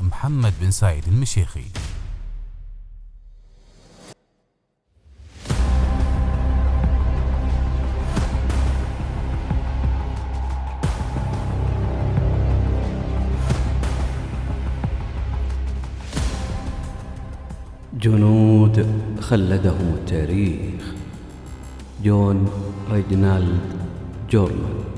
محمد بن سعيد المشيخي. جنود خلدهم التاريخ جون ريجنالد جورمان.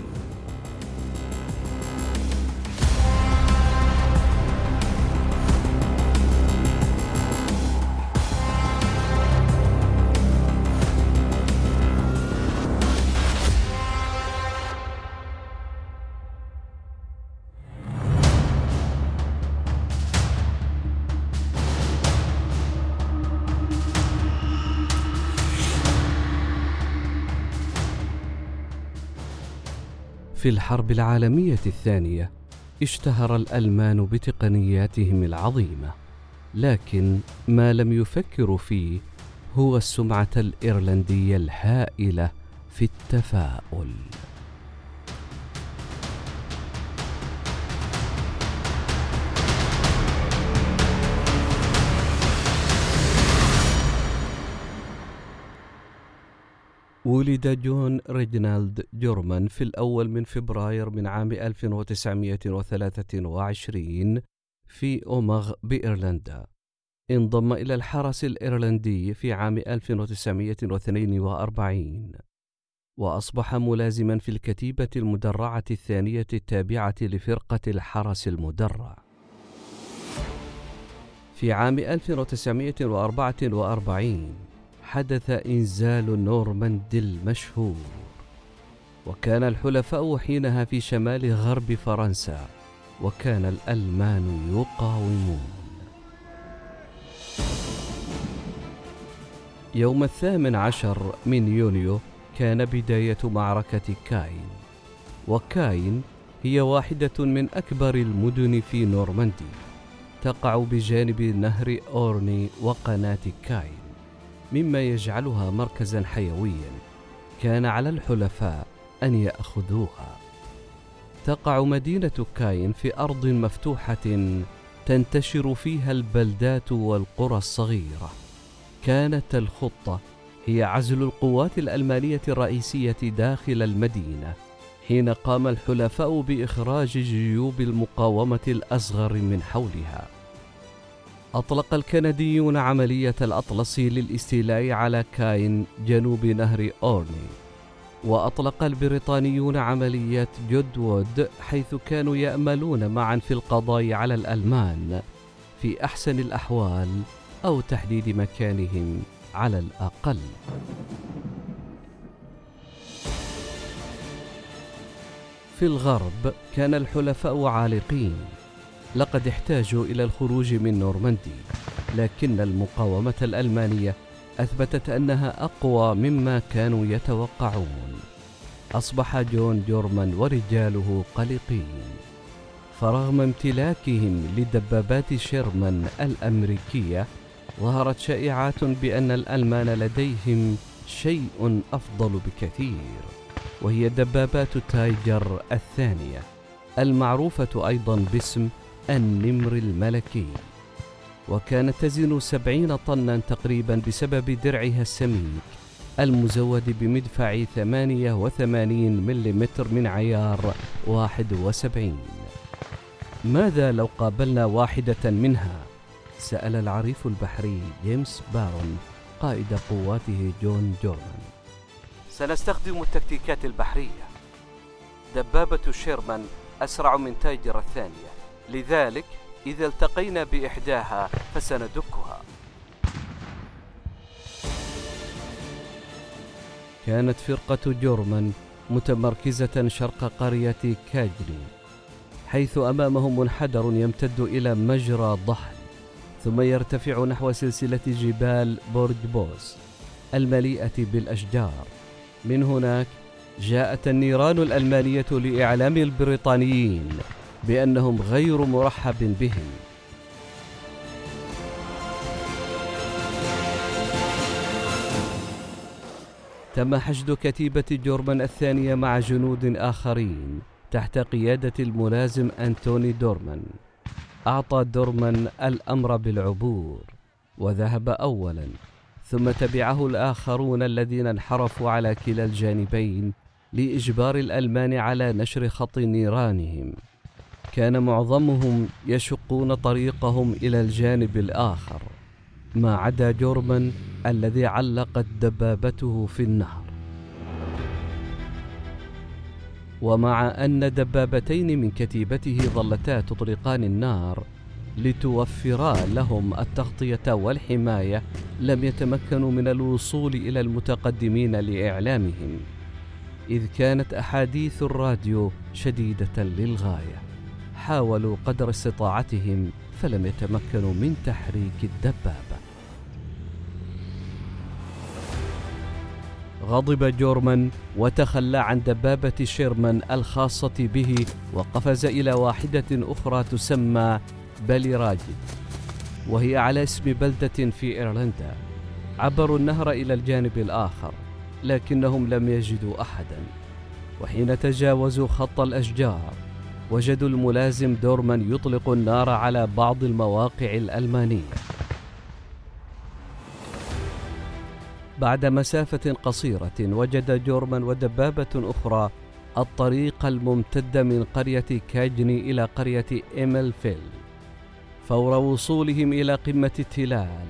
في الحرب العالمية الثانية اشتهر الألمان بتقنياتهم العظيمة، لكن ما لم يفكروا فيه هو السمعة الإيرلندية الهائلة في التفاؤل. ولد جون ريجنالد جورمان في الأول من فبراير من عام 1923 في أومغ بإيرلندا. انضم إلى الحرس الإيرلندي في عام 1942 وأصبح ملازما في الكتيبة المدرعة الثانية التابعة لفرقة الحرس المدرع. في عام 1944 حدث إنزال نورماندي المشهور وكان الحلفاء حينها في شمال غرب فرنسا وكان الألمان يقاومون. يوم الثامن عشر من يونيو كان بداية معركة كاين وكاين هي واحدة من أكبر المدن في نورماندي تقع بجانب نهر أورني وقناة كاين. مما يجعلها مركزا حيويا. كان على الحلفاء أن يأخذوها. تقع مدينة كاين في أرض مفتوحة تنتشر فيها البلدات والقرى الصغيرة. كانت الخطة هي عزل القوات الألمانية الرئيسية داخل المدينة حين قام الحلفاء بإخراج جيوب المقاومة الأصغر من حولها. أطلق الكنديون عملية الأطلسي للاستيلاء على كاين جنوب نهر أورني وأطلق البريطانيون عملية جودوود حيث كانوا يأملون معا في القضاء على الألمان في أحسن الأحوال أو تحديد مكانهم على الأقل. في الغرب كان الحلفاء عالقين لقد احتاجوا إلى الخروج من نورماندي لكن المقاومة الألمانية أثبتت أنها أقوى مما كانوا يتوقعون. أصبح جون جورمان ورجاله قلقين. فرغم امتلاكهم لدبابات شيرمان الأمريكية ظهرت شائعات بأن الألمان لديهم شيء أفضل بكثير وهي دبابات تايجر الثانية المعروفة أيضا باسم النمر الملكي وكانت تزن سبعين طنا تقريبا بسبب درعها السميك المزود بمدفع ثمانية وثمانين ملم من عيار واحد وسبعين. ماذا لو قابلنا واحدة منها؟ سأل العريف البحري جيمس بارون قائد قواته جون جورمان سنستخدم التكتيكات البحرية. دبابة شيرمان أسرع من تايجر الثانية. لذلك إذا التقينا بإحداها فسندكها. كانت فرقة جورمان متمركزة شرق قرية كاجني حيث أمامهم منحدر يمتد إلى مجرى ضحل ثم يرتفع نحو سلسلة جبال بورج بوس المليئة بالأشجار. من هناك جاءت النيران الألمانية لإعلام البريطانيين. بأنهم غير مرحب بهم. تم حشد كتيبة جورمان الثانية مع جنود آخرين تحت قيادة الملازم أنتوني دورمان. أعطى دورمان الأمر بالعبور وذهب أولا ثم تبعه الآخرون الذين انحرفوا على كلا الجانبين لإجبار الألمان على نشر خط نيرانهم. كان معظمهم يشقون طريقهم إلى الجانب الآخر ما عدا جورمان الذي علقت دبابته في النهر. ومع أن دبابتين من كتيبته ظلتا تطرقان النار لتوفرا لهم التغطية والحماية لم يتمكنوا من الوصول إلى المتقدمين لإعلامهم إذ كانت أحاديث الراديو شديدة للغاية. حاولوا قدر استطاعتهم فلم يتمكنوا من تحريك الدبابة. غضب جورمان وتخلى عن دبابة شيرمان الخاصة به وقفز إلى واحدة أخرى تسمى باليراجد وهي على اسم بلدة في إيرلندا عبروا النهر إلى الجانب الآخر لكنهم لم يجدوا أحدا وحين تجاوزوا خط الأشجار وجدوا الملازم دورمان يطلق النار على بعض المواقع الألمانية. بعد مسافة قصيرة وجد جورمان ودبابة أخرى الطريق الممتد من قرية كاجني إلى قرية إيملفيل. فور وصولهم إلى قمة التلال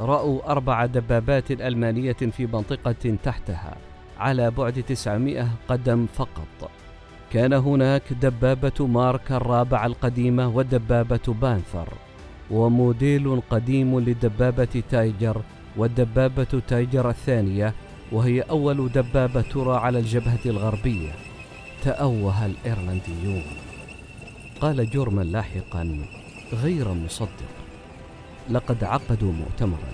رأوا أربع دبابات ألمانية في منطقة تحتها على بعد 900 قدم فقط. كان هناك دبابة مارك الرابع القديمة ودبابة بانثر وموديل قديم لدبابة تايجر والدبابة تايجر الثانية وهي أول دبابة ترى على الجبهة الغربية. تأوه الإيرلنديون. قال جورمان لاحقا غير مصدق. لقد عقدوا مؤتمرا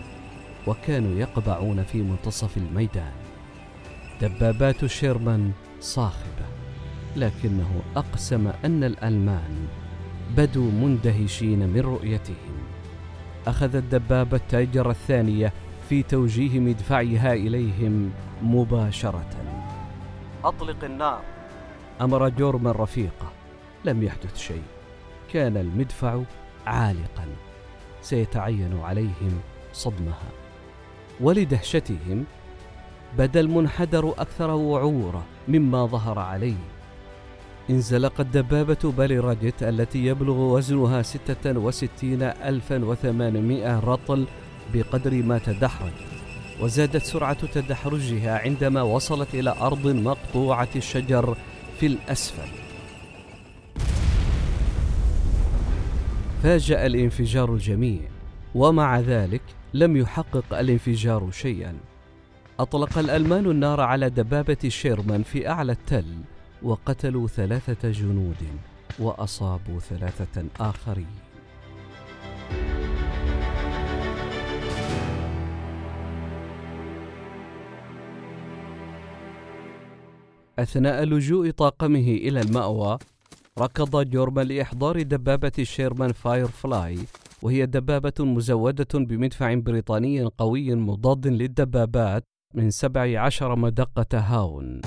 وكانوا يقبعون في منتصف الميدان. دبابات شيرمان صاخبة. لكنه أقسم أن الألمان بدوا مندهشين من رؤيتهم. أخذ الدبابة تايجر الثانية في توجيه مدفعها إليهم مباشرة. أطلق النار. أمر جورمان رفيقه لم يحدث شيء. كان المدفع عالقا. سيتعين عليهم صدمها. ولدهشتهم بدا المنحدر أكثر وعورة مما ظهر عليه. انزلقت دبابة باليراجيت التي يبلغ وزنها 66800 رطل بقدر ما تدحرج. وزادت سرعة تدحرجها عندما وصلت إلى أرض مقطوعة الشجر في الأسفل. فاجأ الانفجار الجميع ومع ذلك لم يحقق الانفجار شيئا. أطلق الألمان النار على دبابة شيرمان في أعلى التل وقتلوا ثلاثة جنود وأصابوا ثلاثة آخرين. أثناء لجوء طاقمه إلى المأوى ركض جورمان لإحضار دبابة شيرمان فاير فلاي وهي دبابة مزودة بمدفع بريطاني قوي مضاد للدبابات من 17 مدقة هاون.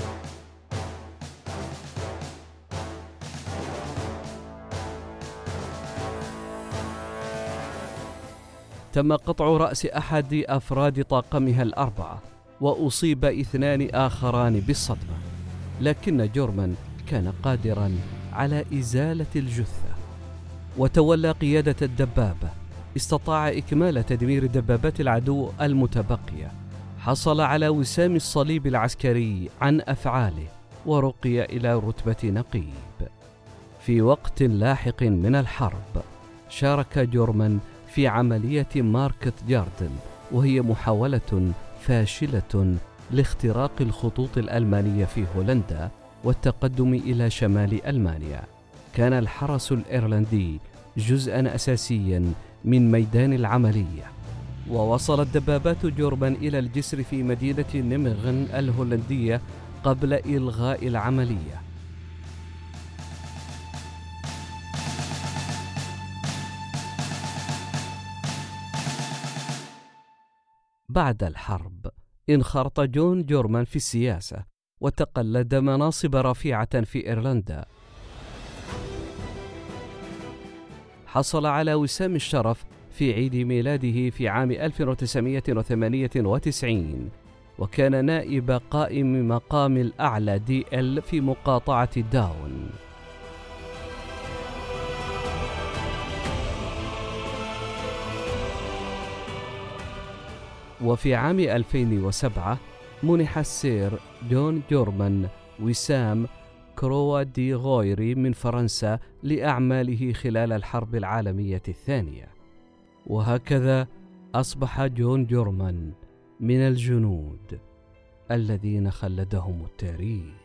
تم قطع رأس أحد أفراد طاقمها الأربعة وأصيب اثنان آخران بالصدمة. لكن جورمان كان قادرا على إزالة الجثة. وتولى قيادة الدبابة استطاع إكمال تدمير دبابات العدو المتبقية. حصل على وسام الصليب العسكري عن أفعاله ورقي إلى رتبة نقيب. في وقت لاحق من الحرب شارك جورمان في عملية ماركت جاردن وهي محاولة فاشلة لاختراق الخطوط الألمانية في هولندا والتقدم إلى شمال ألمانيا. كان الحرس الإيرلندي جزءا أساسيا من ميدان العملية. ووصلت دبابات جوربان إلى الجسر في مدينة نيمغن الهولندية قبل إلغاء العملية. بعد الحرب انخرط جون جورمان في السياسة وتقلد مناصب رفيعة في إيرلندا. حصل على وسام الشرف في عيد ميلاده في عام 1998 وكان نائب قائم مقام الأعلى دي إل في مقاطعة داون. وفي عام 2007 منح السير جون جورمان وسام كروا دي غويري من فرنسا لأعماله خلال الحرب العالمية الثانية. وهكذا أصبح جون جورمان من الجنود الذين خلدهم التاريخ.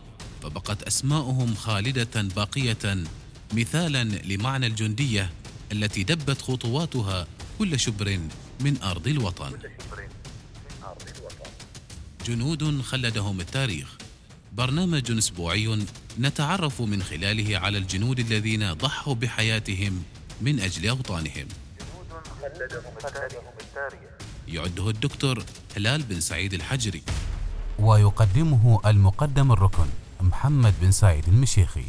فبقت أسماؤهم خالدة باقية مثالا لمعنى الجندية التي دبت خطواتها كل شبر من أرض الوطن. جنود خلدهم التاريخ. برنامج أسبوعي نتعرف من خلاله على الجنود الذين ضحوا بحياتهم من أجل أوطانهم. يعده الدكتور هلال بن سعيد الحجري. ويقدمه المقدم الركن. محمد بن سعيد المشيخي.